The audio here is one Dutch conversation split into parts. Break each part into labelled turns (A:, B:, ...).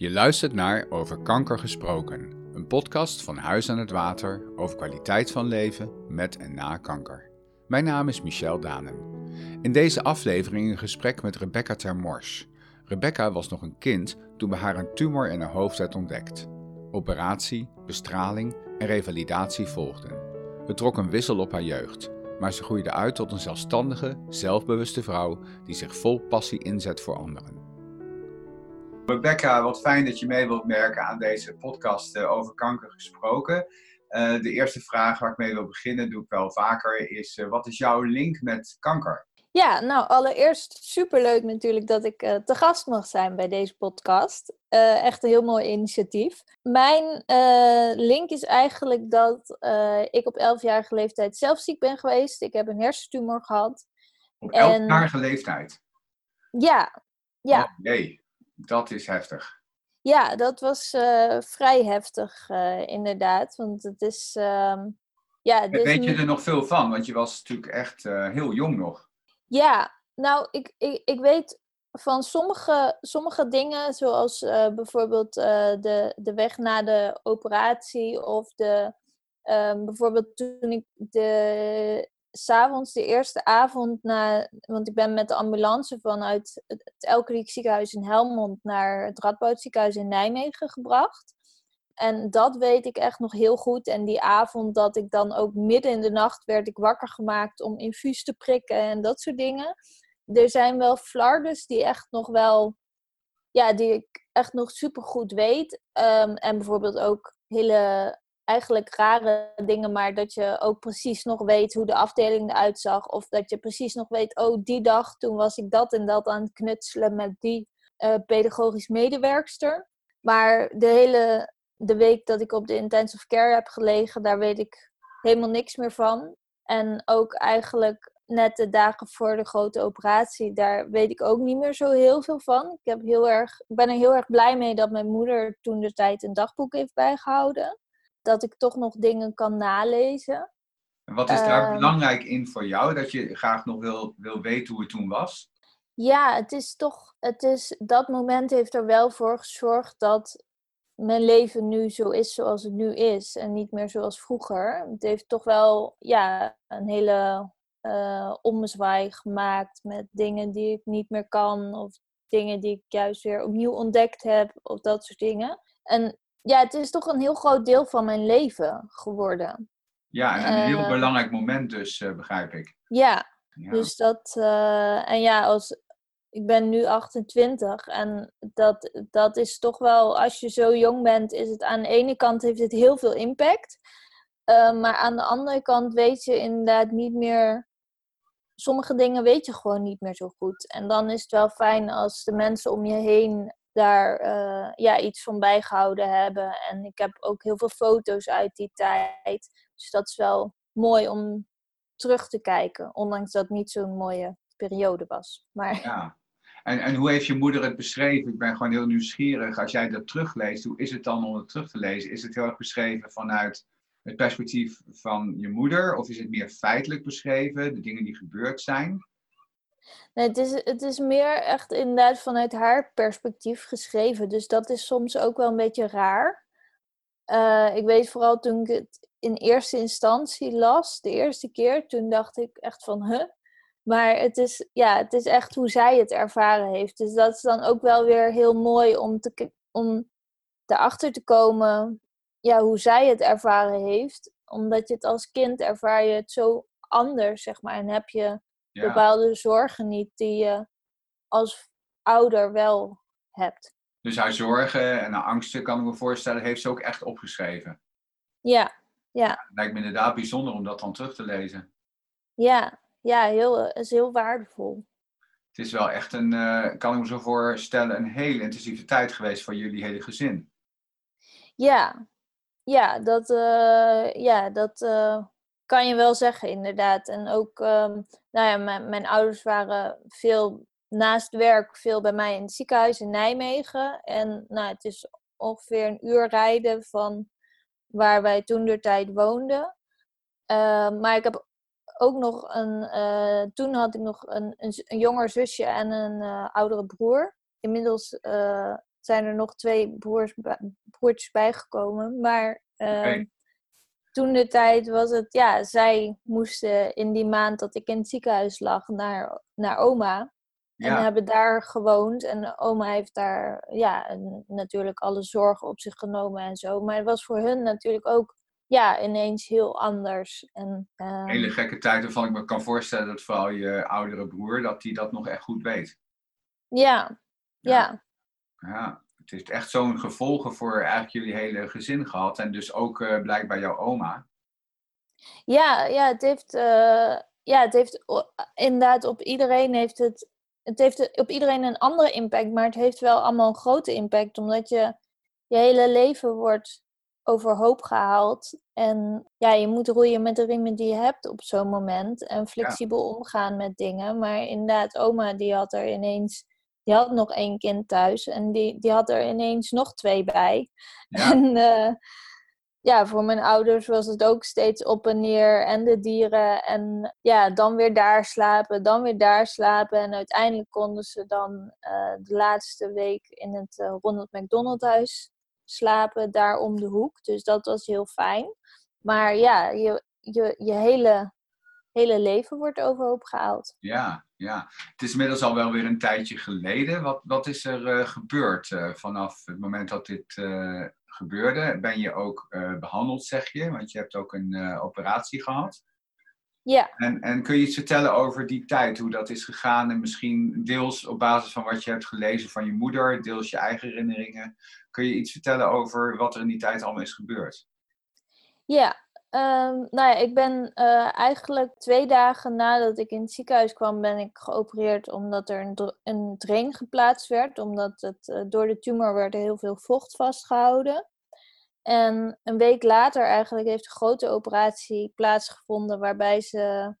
A: Je luistert naar Over Kanker Gesproken, een podcast van Huis aan het Water over kwaliteit van leven met en na kanker. Mijn naam is Michel Danen. In deze aflevering een gesprek met Rebecca Termors. Rebecca was nog een kind toen bij haar een tumor in haar hoofd werd ontdekt. Operatie, bestraling en revalidatie volgden. Het trok een wissel op haar jeugd, maar ze groeide uit tot een zelfstandige, zelfbewuste vrouw die zich vol passie inzet voor anderen. Rebecca, wat fijn dat je mee wilt merken aan deze podcast eh, over kanker gesproken. Uh, de eerste vraag waar ik mee wil beginnen, doe ik wel vaker, is uh, wat is jouw link met kanker?
B: Ja, nou allereerst superleuk natuurlijk dat ik uh, te gast mag zijn bij deze podcast. echt een heel mooi initiatief. Mijn link is eigenlijk dat ik op 11-jarige leeftijd zelf ziek ben geweest. Ik heb een hersentumor gehad.
A: Op 11-jarige en... leeftijd?
B: Ja. ja.
A: Oh, nee. Dat is heftig.
B: Ja, dat was uh, vrij heftig, uh, inderdaad. Want het is. Uh, ja,
A: Weet je er nog veel van? Want je was natuurlijk echt uh, heel jong nog.
B: Ja, nou, ik, ik, ik weet van sommige, sommige dingen, zoals bijvoorbeeld de, de weg na de operatie of de. Ehm, bijvoorbeeld toen ik de s'avonds, de eerste avond na, want ik ben met de ambulance vanuit het Elkeriek ziekenhuis in Helmond naar het Radboud ziekenhuis in Nijmegen gebracht. En dat weet ik echt nog heel goed. En die avond dat ik dan ook midden in de nacht werd ik wakker gemaakt om infuus te prikken en dat soort dingen. Er zijn wel flardes die echt nog wel, ja, die ik echt nog super goed weet. Um, en bijvoorbeeld ook hele eigenlijk rare dingen, maar dat je ook precies nog weet hoe de afdeling eruit zag. Of dat je precies nog weet, oh, die dag toen was ik dat en dat aan het knutselen met die uh, pedagogisch medewerkster. Maar de hele de week dat ik op de intensive care heb gelegen, daar weet ik helemaal niks meer van. En ook eigenlijk net de dagen voor de grote operatie, daar weet ik ook niet meer zo heel veel van. Ik, heb heel erg, ik ben er heel erg blij mee dat mijn moeder toen de tijd een dagboek heeft bijgehouden dat ik toch nog dingen kan nalezen.
A: En wat is daar ehm, belangrijk in voor jou, dat je graag nog wil, wil weten hoe het toen was?
B: Ja, het is toch, het is, dat moment heeft er wel voor gezorgd dat mijn leven nu zo is zoals het nu is en niet meer zoals vroeger. Het heeft toch wel ja, een hele uh, ommezwaai gemaakt met dingen die ik niet meer kan of dingen die ik juist weer opnieuw ontdekt heb of dat soort dingen. En ja, het is toch een heel groot deel van mijn leven geworden.
A: Ja, en een heel eh, belangrijk moment dus, uh, begrijp ik.
B: Ja, dus dat... Uh, en ja, als, ik ben nu 28 en dat, dat is toch wel... Als je zo jong bent, is het aan de ene kant heeft het heel veel impact. maar aan de andere kant weet je inderdaad niet meer... Sommige dingen weet je gewoon niet meer zo goed. En dan is het wel fijn als de mensen om je heen daar uh, ja, iets van bijgehouden hebben. En ik heb ook heel veel foto's uit die tijd. Dus dat is wel mooi om terug te kijken, ondanks dat het niet zo'n mooie periode was. Maar...
A: Ja. En, en hoe heeft je moeder het beschreven? Ik ben gewoon heel nieuwsgierig. Als jij dat terugleest, hoe is het dan om het terug te lezen? Is het heel erg beschreven vanuit het perspectief van je moeder? Of is het meer feitelijk beschreven, de dingen die gebeurd zijn?
B: Het, is, het is meer echt inderdaad vanuit haar perspectief geschreven. Dus dat is soms ook wel een beetje raar. Uh, ik weet vooral toen ik het in eerste instantie las, de eerste keer, toen dacht ik echt van, huh? Maar het is, ja, het is echt hoe zij het ervaren heeft. Dus dat is dan ook wel weer heel mooi om, te, om erachter te komen ja, hoe zij het ervaren heeft. Omdat je het als kind ervaar je het zo anders, zeg maar. En heb je bepaalde zorgen niet die je als ouder wel hebt.
A: Dus haar zorgen en haar angsten, kan ik me voorstellen, heeft ze ook echt opgeschreven.
B: Ja, ja.
A: Lijkt me inderdaad bijzonder om dat dan terug te lezen.
B: Ja, ja heel, is heel waardevol.
A: Het is wel echt een, uh, kan ik me zo voorstellen, een hele intensieve tijd geweest voor jullie hele gezin.
B: Ja, ja dat, uh, ja, dat uh, kan je wel zeggen, inderdaad. En ook, um, nou ja, mijn, mijn ouders waren veel naast werk, veel bij mij in het ziekenhuis in Nijmegen. En nou, het is ongeveer een uur rijden van waar wij toen de tijd woonden. Uh, maar ik heb ook nog een, uh, toen had ik nog een, een, een jonger zusje en een uh, oudere broer. Inmiddels zijn er nog twee broers, broertjes bijgekomen. Maar toen de tijd was het, ja, zij moesten in die maand dat ik in het ziekenhuis lag naar, naar oma. En hebben daar gewoond. En oma heeft daar ja, natuurlijk alle zorgen op zich genomen en zo. Maar het was voor hun natuurlijk ook ja, ineens heel anders. En,
A: uh... Hele gekke tijd waarvan ik me kan voorstellen dat vooral je oudere broer, dat die dat nog echt goed weet.
B: Ja, ja.
A: Ja, het heeft echt zo'n gevolgen voor eigenlijk jullie hele gezin gehad. En dus ook uh, blijkbaar jouw oma.
B: Ja, ja, het heeft, uh, ja, het heeft inderdaad op iedereen heeft het het heeft op iedereen een andere impact, maar het heeft wel allemaal een grote impact, omdat je je hele leven wordt overhoop gehaald. En ja, je moet roeien met de riemen die je hebt op zo'n moment en flexibel omgaan met dingen. Maar inderdaad, oma die had er ineens, die had nog één kind thuis en die, die had er ineens nog twee bij. Ja. En uh, ja, voor mijn ouders was het ook steeds op en neer en de dieren. En ja, dan weer daar slapen, dan weer daar slapen. En uiteindelijk konden ze dan uh, de laatste week in het uh, Ronald McDonald huis slapen, daar om de hoek. Dus dat was heel fijn. Maar ja, je, je, je hele, hele leven wordt overhoop gehaald.
A: Ja, ja. Het is inmiddels al wel weer een tijdje geleden. Wat, wat is er uh, gebeurd vanaf het moment dat dit gebeurde. Ben je ook behandeld, zeg je? Want je hebt ook een operatie gehad.
B: Ja.
A: En, en kun je iets vertellen over die tijd, hoe dat is gegaan? En misschien deels op basis van wat je hebt gelezen van je moeder, deels je eigen herinneringen. Kun je iets vertellen over wat er in die tijd allemaal is gebeurd?
B: Ja, Um, nou ja, ik ben uh, eigenlijk twee dagen nadat ik in het ziekenhuis kwam, ben ik geopereerd omdat er een, een drain geplaatst werd. Omdat het, uh, door de tumor werd er heel veel vocht vastgehouden. En een week later eigenlijk heeft een grote operatie plaatsgevonden waarbij ze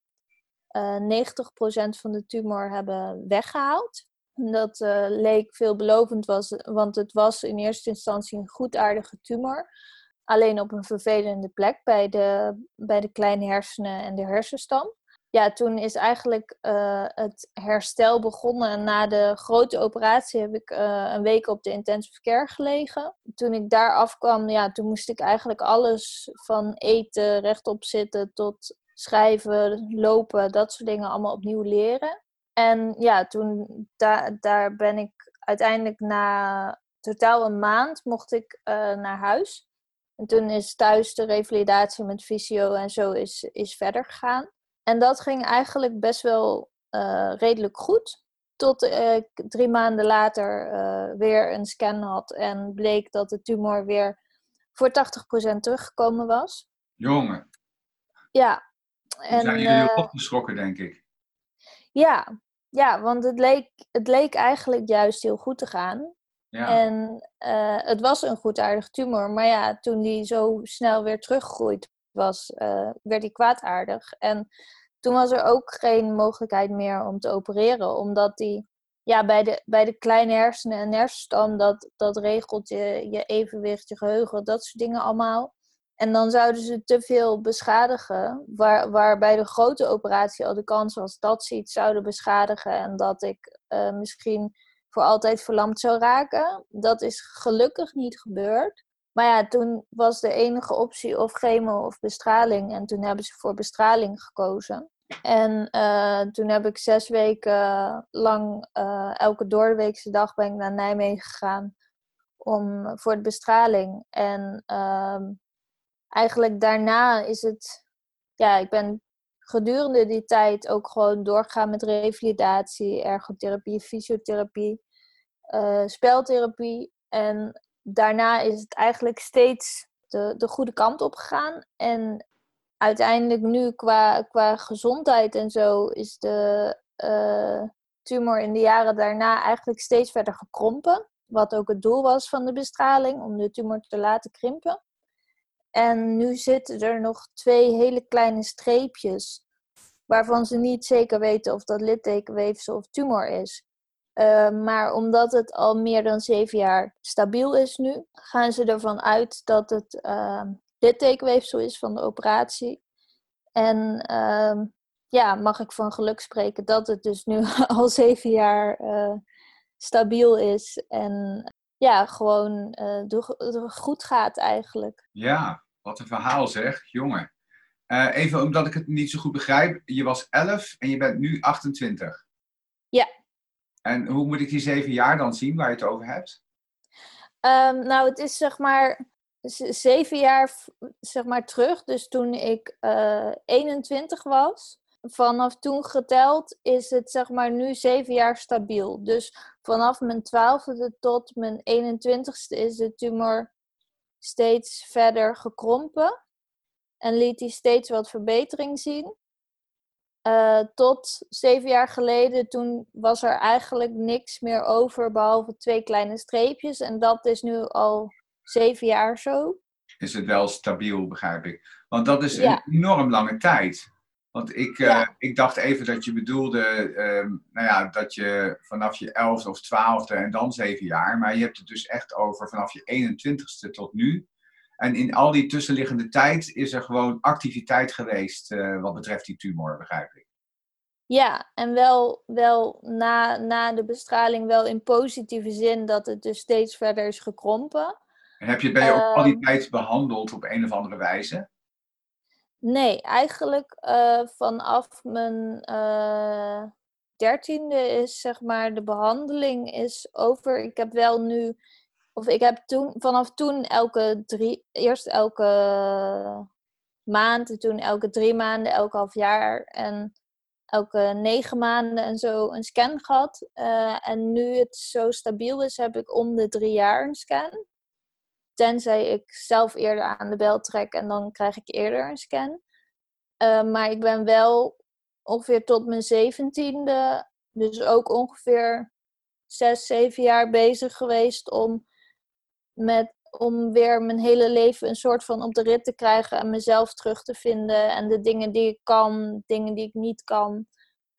B: uh, 90% van de tumor hebben weggehaald. Dat leek veelbelovend, was, want het was in eerste instantie een goedaardige tumor alleen op een vervelende plek bij de, bij de kleine hersenen en de hersenstam. Ja, toen is eigenlijk uh, het herstel begonnen. En na de grote operatie heb ik uh, een week op de intensive care gelegen. Toen ik daar afkwam, ja, toen moest ik eigenlijk alles van eten, rechtop zitten tot schrijven, lopen, dat soort dingen allemaal opnieuw leren. En ja, toen da daar ben ik uiteindelijk na totaal een maand mocht ik uh, naar huis. En toen is thuis de revalidatie met fysio en zo is, is verder gegaan. En dat ging eigenlijk best wel uh, redelijk goed. Tot ik drie maanden later uh, weer een scan had en bleek dat de tumor weer voor 80% teruggekomen was.
A: Jongen.
B: Ja.
A: En, zijn jullie opgeschrokken, denk ik.
B: Ja, ja want het leek, het leek eigenlijk juist heel goed te gaan. En uh, het was een goedaardig tumor, maar ja, toen die zo snel weer teruggegroeid was, uh, werd hij kwaadaardig. En toen was er ook geen mogelijkheid meer om te opereren, omdat die ja, bij, de, bij de kleine hersenen en hersenstam, dat, dat regelt je, je evenwicht, je geheugen, dat soort dingen allemaal. En dan zouden ze te veel beschadigen, waar, waar bij de grote operatie al de kans was dat ze iets zouden beschadigen en dat ik uh, misschien voor altijd verlamd zou raken. Dat is gelukkig niet gebeurd. Maar ja, toen was de enige optie of chemo of bestraling. En toen hebben ze voor bestraling gekozen. En uh, toen heb ik zes weken lang, uh, elke doordeweekse dag ben ik naar Nijmegen gegaan om, voor de bestraling. En uh, eigenlijk daarna is het, ja, ik ben gedurende die tijd ook gewoon doorgaan met revalidatie, ergotherapie, fysiotherapie, uh, speltherapie. En daarna is het eigenlijk steeds de, de goede kant op gegaan. En uiteindelijk nu qua, qua gezondheid en zo is de uh, tumor in de jaren daarna eigenlijk steeds verder gekrompen. Wat ook het doel was van de bestraling, om de tumor te laten krimpen. En nu zitten er nog twee hele kleine streepjes, waarvan ze niet zeker weten of dat littekenweefsel of tumor is. Uh, maar omdat het al meer dan zeven jaar stabiel is nu, gaan ze ervan uit dat het uh, littekenweefsel is van de operatie. En uh, ja, mag ik van geluk spreken dat het dus nu al zeven jaar uh, stabiel is. En ja, gewoon uh, goed gaat eigenlijk.
A: Ja, wat een verhaal zeg, jongen. Uh, even omdat ik het niet zo goed begrijp. Je was 11 en je bent nu 28.
B: Ja.
A: En hoe moet ik die zeven jaar dan zien waar je het over hebt?
B: Um, nou, het is zeg maar zeven jaar zeg maar, terug. Dus toen ik uh, eh, 21 was. Vanaf toen geteld is het zeg maar nu zeven jaar stabiel. Dus vanaf mijn twaalfde tot mijn 21ste is de tumor steeds verder gekrompen. En liet hij steeds wat verbetering zien. Uh, tot zeven jaar geleden, toen was er eigenlijk niks meer over behalve twee kleine streepjes. En dat is nu al zeven jaar zo.
A: Is het wel stabiel, begrijp ik. Want dat is een enorm lange tijd. Want ik, uh, ik dacht even dat je bedoelde, uh, nou ja, dat je vanaf je elfde of twaalfde en dan zeven jaar. Maar je hebt het dus echt over vanaf je 21ste tot nu. En in al die tussenliggende tijd is er gewoon activiteit geweest uh, wat betreft die tumor, begrijp ik.
B: Ja, en wel, wel na, na de bestraling wel in positieve zin dat het dus steeds verder is gekrompen.
A: En heb je, ben je ook al die ehm. tijd behandeld op een of andere wijze?
B: Nee, eigenlijk uh, vanaf mijn uh, dertiende is zeg maar de behandeling is over. Ik heb wel nu, of ik heb toen, vanaf toen elke drie, eerst elke maand, en toen elke drie maanden, elke half jaar en elke negen maanden en zo een scan gehad. Uh, en nu het zo stabiel is, heb ik om de drie jaar een scan. Tenzij ik zelf eerder aan de bel trek en dan krijg ik eerder een scan. Uh, maar ik ben wel ongeveer tot mijn zeventiende, dus ook ongeveer zes, zeven jaar bezig geweest om, met, om weer mijn hele leven een soort van op de rit te krijgen en mezelf terug te vinden. En de dingen die ik kan, dingen die ik niet kan.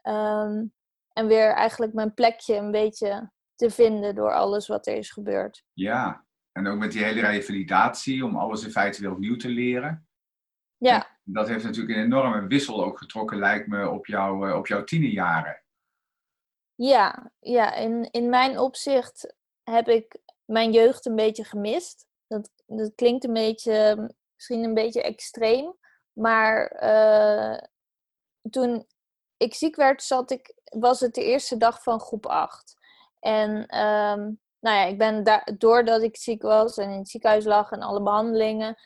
B: Um, en weer eigenlijk mijn plekje een beetje te vinden door alles wat er is gebeurd.
A: Ja, en ook met die hele revalidatie, om alles in feite weer opnieuw te leren.
B: Ja.
A: Dat heeft natuurlijk een enorme wissel ook getrokken, lijkt me, op, jou, eh, op jouw tienerjaren.
B: Ja, ja in, in mijn opzicht heb ik mijn jeugd een beetje gemist. Dat, dat klinkt een beetje, misschien een beetje extreem. Maar uh, toen ik ziek werd, zat ik, was het de eerste dag van groep 8. En um, nou ja, ik ben doordat ik ziek was en in het ziekenhuis lag en alle behandelingen,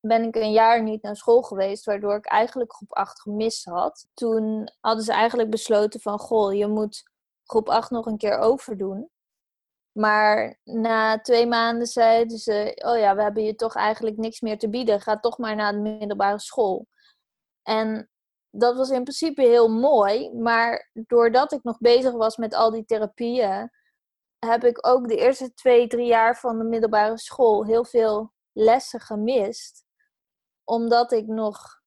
B: ben ik een jaar niet naar school geweest, waardoor ik eigenlijk groep 8 gemist had. Toen hadden ze eigenlijk besloten van, goh, je moet groep 8 nog een keer overdoen. Maar na twee maanden zeiden ze, oh ja, we hebben je toch eigenlijk niks meer te bieden. Ga toch maar naar de middelbare school. En dat was in principe heel mooi, maar doordat ik nog bezig was met al die therapieën, heb ik ook de eerste twee, drie jaar van de middelbare school heel veel lessen gemist. Omdat ik nog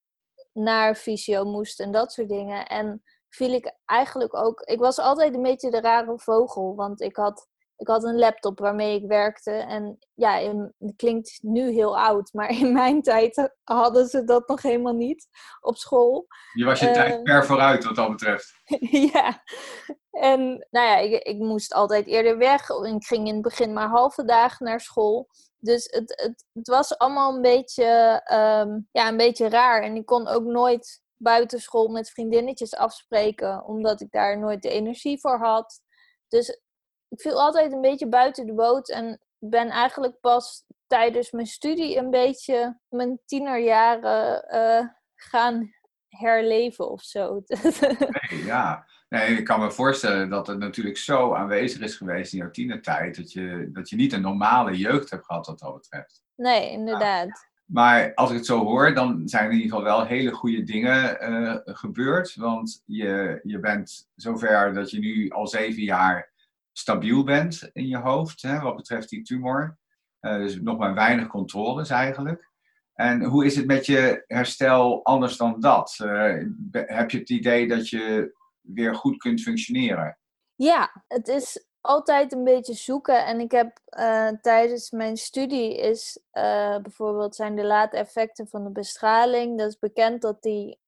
B: naar fysio moest en dat soort dingen. En viel ik eigenlijk ook. Ik was altijd een beetje de rare vogel. Want ik had ik had een laptop waarmee ik werkte. En ja, het klinkt nu heel oud, maar in mijn tijd hadden ze dat nog helemaal niet op school.
A: Je was je tijd ehm, ver vooruit wat dat betreft.
B: ja, en nou ja, ik, ik moest altijd eerder weg. Ik ging in het begin maar halve dagen naar school. Dus het, het, het was allemaal een beetje, ehm, ja, een beetje raar. En ik kon ook nooit buitenschool met vriendinnetjes afspreken, omdat ik daar nooit de energie voor had. Dus ik viel altijd een beetje buiten de boot en ben eigenlijk pas tijdens mijn studie een beetje mijn tienerjaren uh, gaan herleven of zo.
A: ja, nee, ik kan me voorstellen dat het natuurlijk zo aanwezig is geweest in jouw tienertijd, dat je, dat je niet een normale jeugd hebt gehad wat dat betreft.
B: Nee, inderdaad.
A: Maar als ik het zo hoor, dan zijn er in ieder geval wel hele goede dingen uh, gebeurd. Want je, je bent zover dat je nu al zeven jaar stabiel bent in je hoofd, hè, wat betreft die tumor. Uh, dus nog maar weinig controles eigenlijk. En hoe is het met je herstel anders dan dat? Uh, heb je het idee dat je weer goed kunt functioneren?
B: Ja, het is altijd een beetje zoeken. En ik heb uh, tijdens mijn studie is bijvoorbeeld zijn de late effecten van de bestraling. Dat is bekend dat die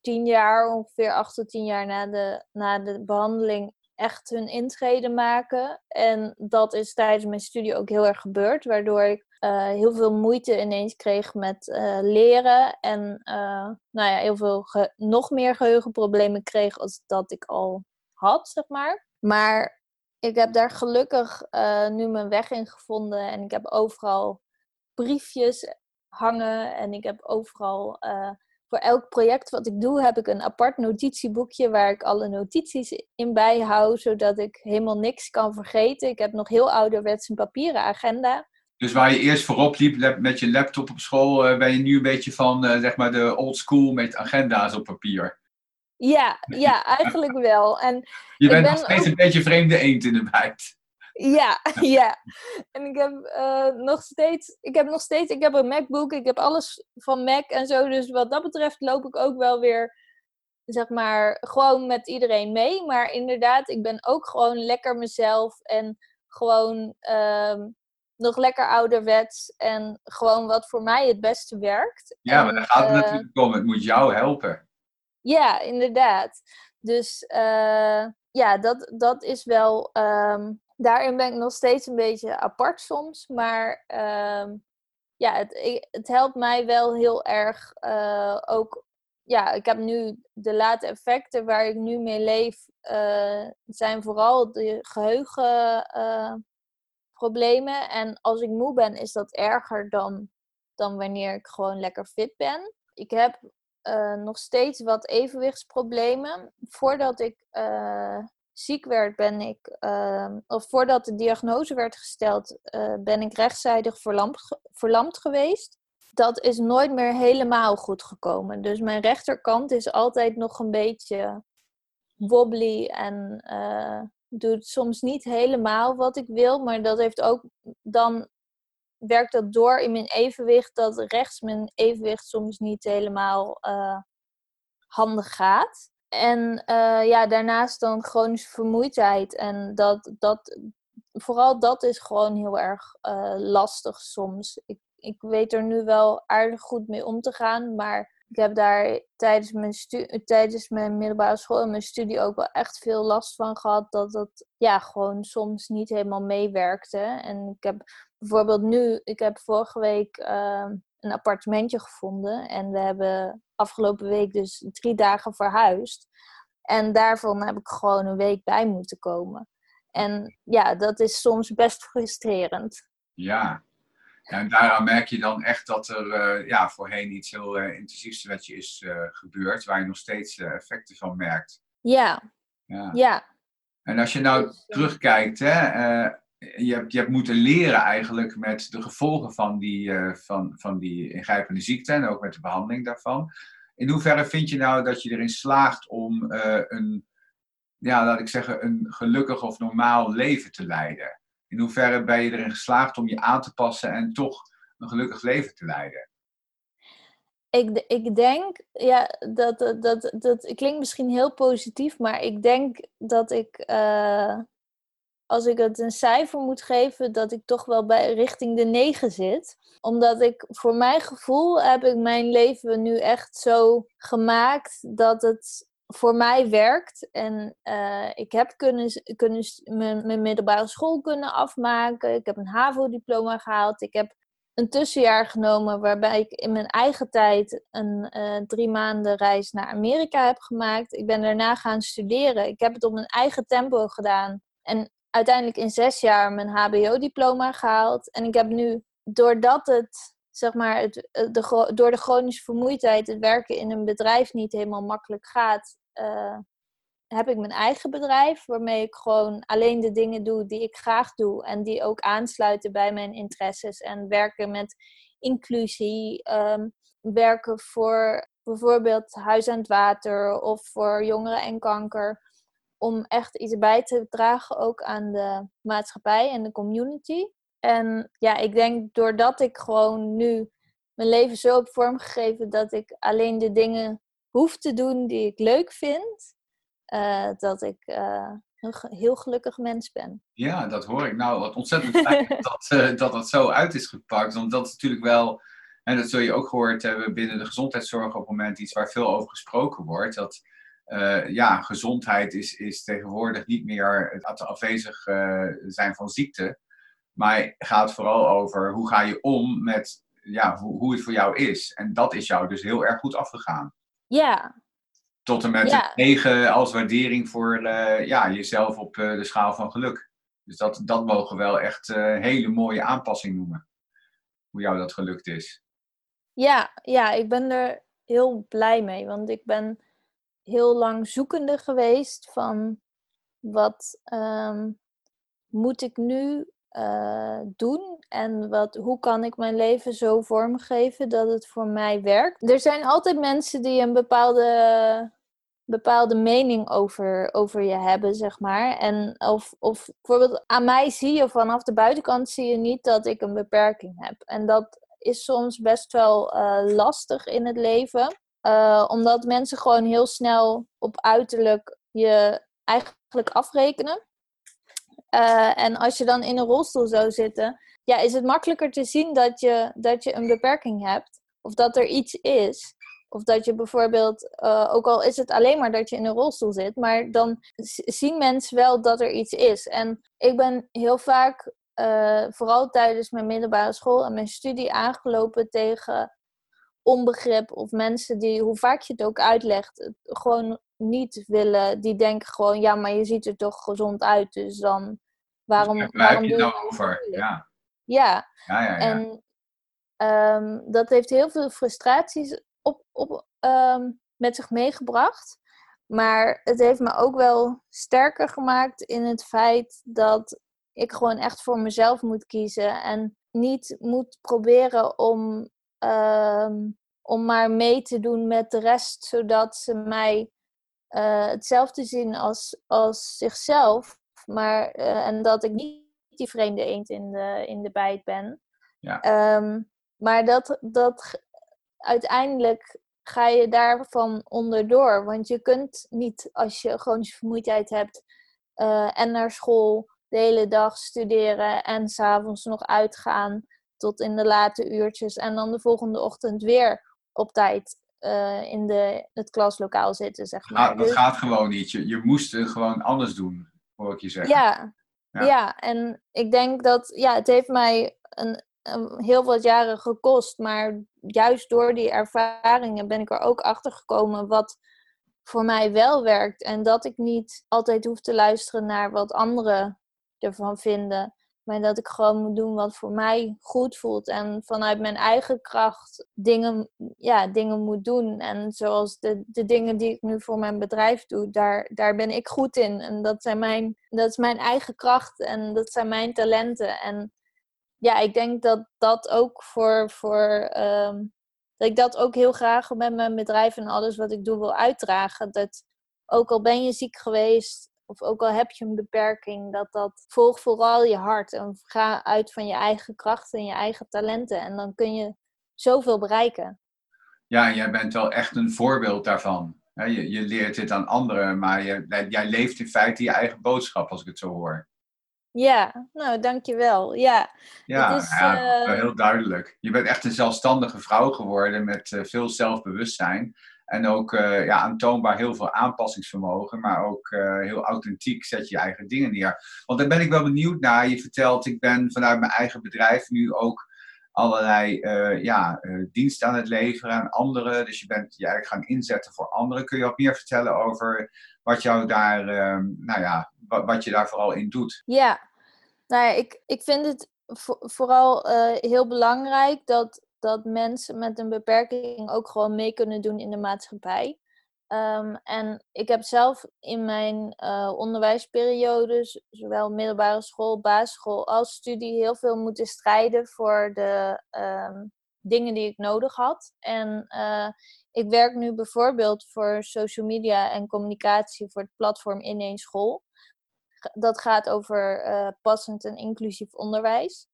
B: tien jaar, ongeveer acht tot tien jaar na de, na de behandeling echt hun intrede maken. En dat is tijdens mijn studie ook heel erg gebeurd, waardoor ik uh, heel veel moeite ineens kreeg met uh, leren. En uh, nou ja, heel veel nog meer geheugenproblemen kreeg als dat ik al had, zeg maar. Maar ik heb daar gelukkig nu mijn weg in gevonden. En ik heb overal briefjes hangen. En ik heb overal voor elk project wat ik doe, heb ik een apart notitieboekje waar ik alle notities in bijhoud, zodat ik helemaal niks kan vergeten. Ik heb nog heel ouderwets een papieren agenda.
A: Dus waar je eerst voorop liep met je laptop op school, eh, ben je nu een beetje van uh, zeg maar de old school met agenda's op papier.
B: Ja, ja eigenlijk wel. En
A: je bent nog steeds een beetje vreemde eend in de bijt.
B: Ja, ja. En ik heb uh, nog steeds, ik heb nog steeds, ik heb een MacBook, ik heb alles van Mac en zo. Dus wat dat betreft loop ik ook wel weer, zeg maar, gewoon met iedereen mee. Maar inderdaad, ik ben ook gewoon lekker mezelf en gewoon uh, nog lekker ouderwets en gewoon wat voor mij het beste werkt.
A: Ja, maar daar gaat het uh, natuurlijk om. Het moet jou helpen.
B: Ja, inderdaad. Dus uh, ja, dat, dat is wel. Um, daarin ben ik nog steeds een beetje apart soms. Maar um, ja, het, het helpt mij wel heel erg uh, ook. Ja, ik heb nu de late effecten waar ik nu mee leef, zijn vooral de geheugenproblemen. en als ik moe ben, is dat erger dan, dan wanneer ik gewoon lekker fit ben. Ik heb uh, nog steeds wat evenwichtsproblemen. Voordat ik uh, ziek werd, ben ik, uh, of voordat de diagnose werd gesteld, ben ik rechtszijdig verlamd, verlamd geweest. Dat is nooit meer helemaal goed gekomen. Dus mijn rechterkant is altijd nog een beetje wobbly en doet soms niet helemaal wat ik wil. Maar dat heeft ook dan werkt dat door in mijn evenwicht, dat rechts mijn evenwicht soms niet helemaal uh, handig gaat. En uh, ja, daarnaast dan chronische vermoeidheid. En dat, dat, vooral dat is gewoon heel erg uh, lastig soms. Ik, ik weet er nu wel aardig goed mee om te gaan, maar ik heb daar tijdens mijn, tijdens mijn middelbare school en mijn studie ook wel echt veel last van gehad. Dat dat ja, gewoon soms niet helemaal meewerkte. En ik heb bijvoorbeeld nu, ik heb vorige week uh, een appartementje gevonden. En we hebben afgelopen week dus drie dagen verhuisd. En daarvan heb ik gewoon een week bij moeten komen. En ja, dat is soms best frustrerend.
A: Ja, en daaraan merk je dan echt dat er uh, ja, voorheen iets heel uh, intensiefs met je is uh, gebeurd, waar je nog steeds effecten van merkt.
B: Ja. ja. ja.
A: En als je nou terugkijkt, hè, je, hebt, je hebt moeten leren eigenlijk met de gevolgen van die, van, van die ingrijpende ziekte en ook met de behandeling daarvan. In hoeverre vind je nou dat je erin slaagt om een, ja, laat ik zeggen, een gelukkig of normaal leven te leiden? In hoeverre ben je erin geslaagd om je aan te passen en toch een gelukkig leven te leiden?
B: Ik, ik denk, ja, dat, dat, dat, dat klinkt misschien heel positief, maar ik denk dat ik, uh, als ik het een cijfer moet geven, dat ik toch wel bij richting de 9 zit. Omdat ik, voor mijn gevoel, heb ik mijn leven nu echt zo gemaakt dat het voor mij werkt. En uh, ik heb kunnen, kunnen mijn, middelbare school kunnen afmaken. Ik heb een HAVO-diploma gehaald. Ik heb een tussenjaar genomen waarbij ik in mijn eigen tijd een uh, drie maanden reis naar Amerika heb gemaakt. Ik ben daarna gaan studeren. Ik heb het op mijn eigen tempo gedaan. En uiteindelijk in zes jaar mijn HBO-diploma gehaald. En ik heb nu, doordat het zeg maar, het, eh, de, door de chronische vermoeidheid het werken in een bedrijf niet helemaal makkelijk gaat, uh, heb ik mijn eigen bedrijf, waarmee ik gewoon alleen de dingen doe die ik graag doe en die ook aansluiten bij mijn interesses. En werken met inclusie, um, werken voor bijvoorbeeld Huis aan het Water of voor jongeren en kanker. Om echt iets bij te dragen ook aan de maatschappij en de community. En ja, ik denk doordat ik gewoon nu mijn leven zo heb vormgegeven dat ik alleen de dingen hoef te doen die ik leuk vind, uh, dat ik uh, een heel gelukkig mens ben.
A: Ja, dat hoor ik. Nou, wat ontzettend fijn dat, uh, dat dat zo uit is gepakt. Want dat is natuurlijk wel, en dat zul je ook gehoord hebben binnen de gezondheidszorg op het moment iets waar veel over gesproken wordt. Dat ja, gezondheid is, is tegenwoordig niet meer het afwezig zijn van ziekte. Maar gaat vooral over hoe ga je om met ja, hoe, hoe het voor jou is. En dat is jou dus heel erg goed afgegaan.
B: Ja.
A: Tot en met ja. 9 als waardering voor uh, ja, jezelf op de schaal van geluk. Dus dat, dat mogen we wel echt een hele mooie aanpassing noemen. Hoe jou dat gelukt is.
B: Ja, ja, ik ben er heel blij mee. Want ik ben heel lang zoekende geweest van wat ehm, moet ik nu uh, doen en wat, hoe kan ik mijn leven zo vormgeven dat het voor mij werkt. Er zijn altijd mensen die een bepaalde, bepaalde mening over, over je hebben, zeg maar. En of, of bijvoorbeeld aan mij zie je vanaf de buitenkant zie je niet dat ik een beperking heb. En dat is soms best wel uh, lastig in het leven. Uh, omdat mensen gewoon heel snel op uiterlijk je eigenlijk afrekenen. Uh, en als je dan in een rolstoel zou zitten, ja, is het makkelijker te zien dat je, dat je een beperking hebt. Of dat er iets is. Of dat je bijvoorbeeld, uh, ook al is het alleen maar dat je in een rolstoel zit, maar dan zien mensen wel dat er iets is. En ik ben heel vaak, uh, vooral tijdens mijn middelbare school en mijn studie, aangelopen tegen onbegrip of mensen die, hoe vaak je het ook uitlegt, gewoon niet willen. Die denken gewoon, ja, maar je ziet er toch gezond uit, dus dan waarom,
A: dus
B: waarom
A: je het nou over? Ja.
B: Ja.
A: Ja, ja, ja.
B: En um, dat heeft heel veel frustraties op, op, um, met zich meegebracht. Maar het heeft me ook wel sterker gemaakt in het feit dat ik gewoon echt voor mezelf moet kiezen. En niet moet proberen om um, om maar mee te doen met de rest, zodat ze mij uh, hetzelfde zien als, als zichzelf. Maar, uh, en dat ik niet die vreemde eend in de, in de bijt ben.
A: Ja.
B: Um, maar dat, dat uiteindelijk ga je daarvan onderdoor. Want je kunt niet, als je chronische vermoeidheid hebt uh, en naar school de hele dag studeren en s'avonds nog uitgaan tot in de late uurtjes. En dan de volgende ochtend weer op tijd uh, in de, het klaslokaal zitten, zeg maar.
A: Ah, dat dus... gaat gewoon niet. Je, je moest gewoon anders doen, hoor ik je zeggen.
B: Ja, ja, ja. en ik denk dat, ja, het heeft mij een, een, heel wat jaren gekost. Maar juist door die ervaringen ben ik er ook achter gekomen wat voor mij wel werkt. En dat ik niet altijd hoef te luisteren naar wat anderen ervan vinden. Maar dat ik gewoon moet doen wat voor mij goed voelt. En vanuit mijn eigen kracht dingen, ja, dingen moet doen. En zoals de, de dingen die ik nu voor mijn bedrijf doe, daar, daar ben ik goed in. En dat, zijn mijn, dat is mijn eigen kracht en dat zijn mijn talenten. En ja, ik denk dat dat ook voor. voor um, dat ik dat ook heel graag met mijn bedrijf en alles wat ik doe wil uitdragen. Dat ook al ben je ziek geweest, of ook al heb je een beperking, dat dat volg vooral je hart en ga uit van je eigen krachten en je eigen talenten en dan kun je zoveel bereiken.
A: Ja, jij bent wel echt een voorbeeld daarvan. Je, je leert dit aan anderen, maar je, jij leeft in feite je eigen boodschap, als ik het zo hoor.
B: Ja, nou, dankjewel. Ja,
A: ja, is, ja uh... heel duidelijk. Je bent echt een zelfstandige vrouw geworden met uh, veel zelfbewustzijn. En ook uh, ja, aantoonbaar heel veel aanpassingsvermogen, maar ook uh, heel authentiek zet je eigen dingen neer. Want daar ben ik wel benieuwd naar. Je vertelt, ik ben vanuit mijn eigen bedrijf nu ook allerlei uh, ja, diensten aan het leveren aan anderen. Dus je bent je eigenlijk gaan inzetten voor anderen. Kun je wat meer vertellen over wat jou daar, nou ja, wat, wat, je daar vooral in doet?
B: Ja, nou ja, ik, ik vind het vooral heel belangrijk dat dat mensen met een beperking ook gewoon mee kunnen doen in de maatschappij. Um, en ik heb zelf in mijn uh, onderwijsperiodes, zowel middelbare school, basisschool als studie, heel veel moeten strijden voor de um, dingen die ik nodig had. En uh, ik werk nu bijvoorbeeld voor social media en communicatie voor het platform In School. Dat gaat over uh, passend en inclusief onderwijs.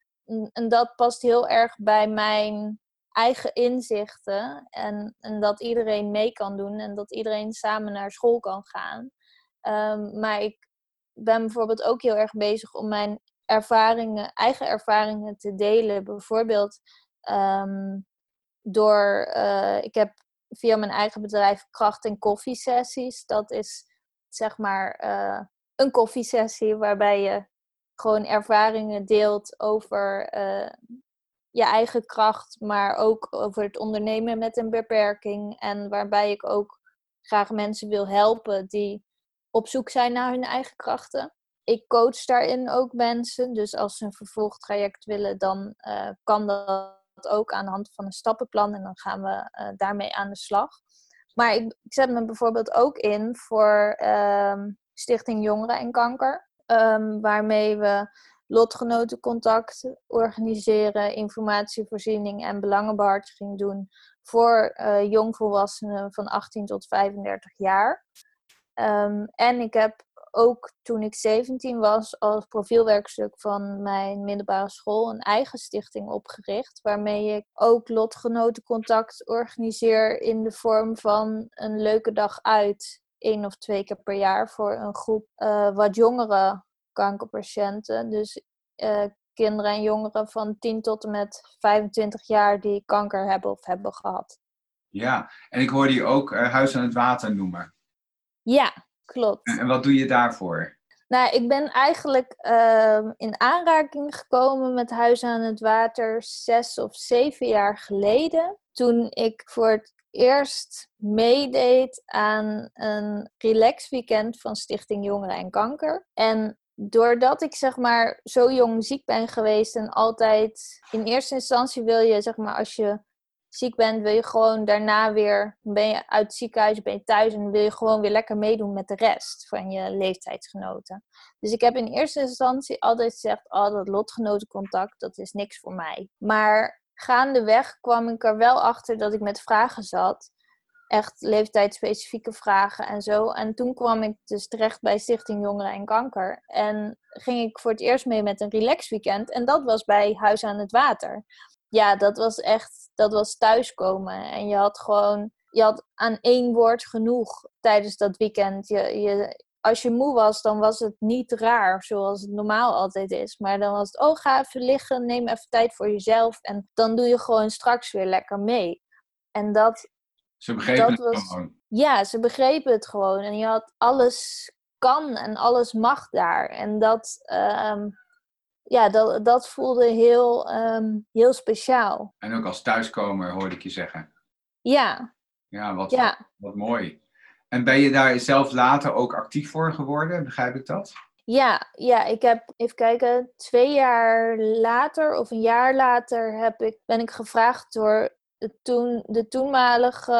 B: En dat past heel erg bij mijn eigen inzichten. En, en dat iedereen mee kan doen en dat iedereen samen naar school kan gaan. Um, maar ik ben bijvoorbeeld ook heel erg bezig om mijn ervaringen, eigen ervaringen te delen. Bijvoorbeeld um, door, uh, ik heb via mijn eigen bedrijf kracht- en koffiesessies. Dat is zeg maar uh, een koffiesessie waarbij je gewoon ervaringen deelt over uh, je eigen kracht, maar ook over het ondernemen met een beperking. En waarbij ik ook graag mensen wil helpen die op zoek zijn naar hun eigen krachten. Ik coach daarin ook mensen. Dus als ze een vervolgtraject willen, dan uh, kan dat ook aan de hand van een stappenplan. En dan gaan we uh, daarmee aan de slag. Maar ik, ik, zet me bijvoorbeeld ook in voor um, Stichting Jongeren en Kanker. Um, waarmee we lotgenotencontact organiseren, informatievoorziening en belangenbehartiging doen voor uh, jongvolwassenen van 18 tot 35 jaar. Um, en ik heb ook toen ik 17 was als profielwerkstuk van mijn middelbare school een eigen stichting opgericht. Waarmee ik ook lotgenotencontact organiseer in de vorm van een leuke dag uit. één of twee keer per jaar voor een groep uh, wat jongere kankerpatiënten. Dus uh, kinderen en jongeren van 10 tot en met 25 jaar die kanker hebben of hebben gehad.
A: Ja, en ik hoorde je ook uh, Huis aan het Water noemen.
B: Ja, klopt.
A: En, en wat doe je daarvoor?
B: Nou, ik ben eigenlijk uh, in aanraking gekomen met Huis aan het Water zes of zeven jaar geleden. Toen ik voor het eerst meedeed aan een relax weekend van Stichting Jongeren en Kanker. En doordat ik zeg maar zo jong ziek ben geweest en altijd in eerste instantie wil je zeg maar als je ziek bent wil je gewoon daarna weer ben je uit het ziekenhuis ben je thuis en wil je gewoon weer lekker meedoen met de rest van je leeftijdsgenoten. Dus ik heb in eerste instantie altijd gezegd oh dat lotgenotencontact dat is niks voor mij. Maar gaandeweg kwam ik er wel achter dat ik met vragen zat echt leeftijdsspecifieke vragen en zo. En toen kwam ik dus terecht bij Stichting Jongeren en Kanker. En ging ik voor het eerst mee met een relax weekend. En dat was bij Huis aan het Water. Ja, dat was echt, dat was thuiskomen. En je had gewoon, je had aan één woord genoeg tijdens dat weekend. Je, je, als je moe was, dan was het niet raar, zoals het normaal altijd is. Maar dan was het, oh, ga even liggen, neem even tijd voor jezelf. En dan doe je gewoon straks weer lekker mee. En dat,
A: ze begrepen het gewoon.
B: Ja, ze begrepen het gewoon. En je had alles kan en alles mag daar. En dat, um, ja, dat, dat voelde heel, um, heel speciaal.
A: En ook als thuiskomer hoorde ik je zeggen.
B: Ja.
A: Ja, wat, ja. wat mooi. En ben je daar zelf later ook actief voor geworden? Begrijp ik dat?
B: Ja, ja, ik heb, even kijken, twee jaar later of een jaar later heb ik, ben ik gevraagd door toen, de toenmalige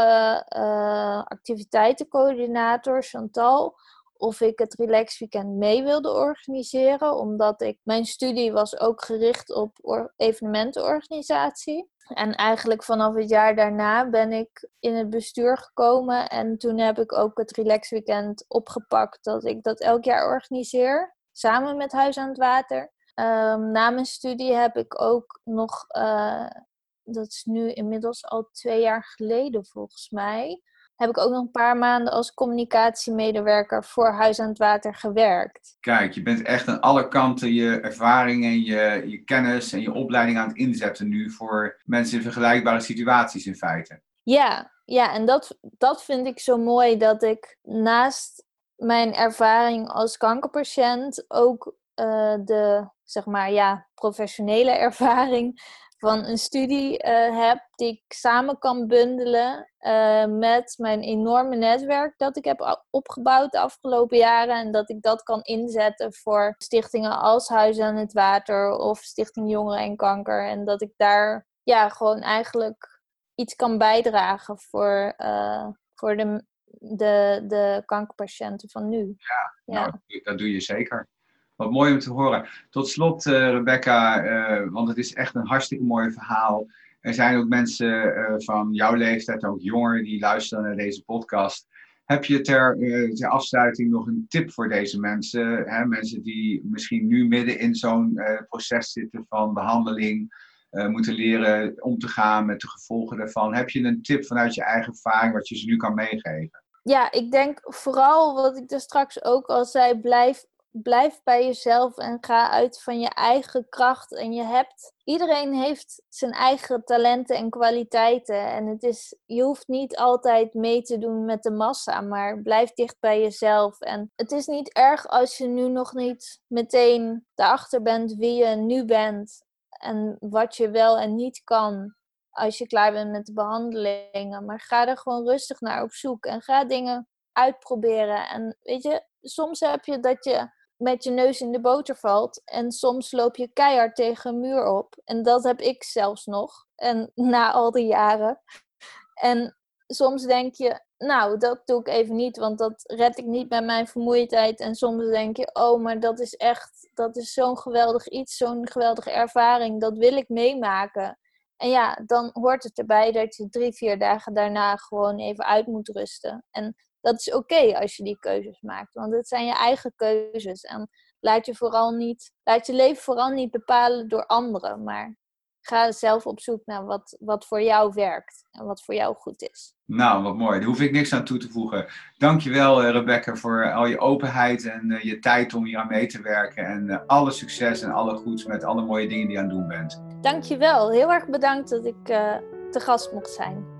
B: uh, activiteitencoördinator Chantal of ik het Relax Weekend mee wilde organiseren, omdat ik mijn studie was ook gericht op evenementenorganisatie. En eigenlijk vanaf het jaar daarna ben ik in het bestuur gekomen en toen heb ik ook het Relax Weekend opgepakt dat ik dat elk jaar organiseer, samen met Huis aan het Water. Um, na mijn studie heb ik ook nog uh, dat is nu inmiddels al twee jaar geleden volgens mij, heb ik ook nog een paar maanden als communicatiemedewerker voor Huis aan het Water gewerkt.
A: Kijk, je bent echt aan alle kanten je ervaring en je, je kennis en je opleiding aan het inzetten nu voor mensen in vergelijkbare situaties in feite.
B: Ja, ja en dat, dat vind ik zo mooi dat ik naast mijn ervaring als kankerpatiënt ook uh, de zeg maar ja, professionele ervaring van een studie uh, heb die ik samen kan bundelen uh, met mijn enorme netwerk dat ik heb opgebouwd de afgelopen jaren. En dat ik dat kan inzetten voor stichtingen als Huis aan het Water of Stichting Jongeren en Kanker. En dat ik daar ja, gewoon eigenlijk iets kan bijdragen voor, uh, voor de, de, de kankerpatiënten van nu.
A: Ja, ja. Nou, dat doe je zeker. Wat mooi om te horen. Tot slot, uh, Rebecca, uh, want het is echt een hartstikke mooi verhaal. Er zijn ook mensen uh, van jouw leeftijd, ook jongeren, die luisteren naar deze podcast. Heb je ter, ter afsluiting nog een tip voor deze mensen? Hè? Mensen die misschien nu midden in zo'n proces zitten van behandeling, moeten leren om te gaan met de gevolgen daarvan. Heb je een tip vanuit je eigen ervaring wat je ze nu kan meegeven?
B: Ja, ik denk vooral wat ik er straks ook al zei, blijf blijf bij jezelf en ga uit van je eigen kracht. En je hebt, iedereen heeft zijn eigen talenten en kwaliteiten. En het is, je hoeft niet altijd mee te doen met de massa, maar blijf dicht bij jezelf. En het is niet erg als je nu nog niet meteen erachter bent wie je nu bent. En wat je wel en niet kan als je klaar bent met de behandelingen. Maar ga er gewoon rustig naar op zoek en ga dingen uitproberen. En weet je, soms heb je dat je met je neus in de boter valt en soms loop je keihard tegen een muur op. En dat heb ik zelfs nog. En na al die jaren. En soms denk je, nou, dat doe ik even niet, want dat red ik niet met mijn vermoeidheid. En soms denk je, oh, maar dat is echt, dat is zo'n geweldig iets, zo'n geweldige ervaring, dat wil ik meemaken. En ja, dan hoort het erbij dat je drie, vier dagen daarna gewoon even uit moet rusten. En dat is oké als je die keuzes maakt, want het zijn je eigen keuzes. En laat je vooral niet, laat je leven vooral niet bepalen door anderen, maar ga zelf op zoek naar wat, wat voor jou werkt en wat voor jou goed is.
A: Nou, wat mooi. Daar hoef ik niks aan toe te voegen. Dankjewel, uh, Rebecca, voor al je openheid en uh, je tijd om hier aan mee te werken. En uh, alle succes en alle goeds met alle mooie dingen die je aan het doen bent.
B: Dankjewel. Heel erg bedankt dat ik te gast mocht zijn.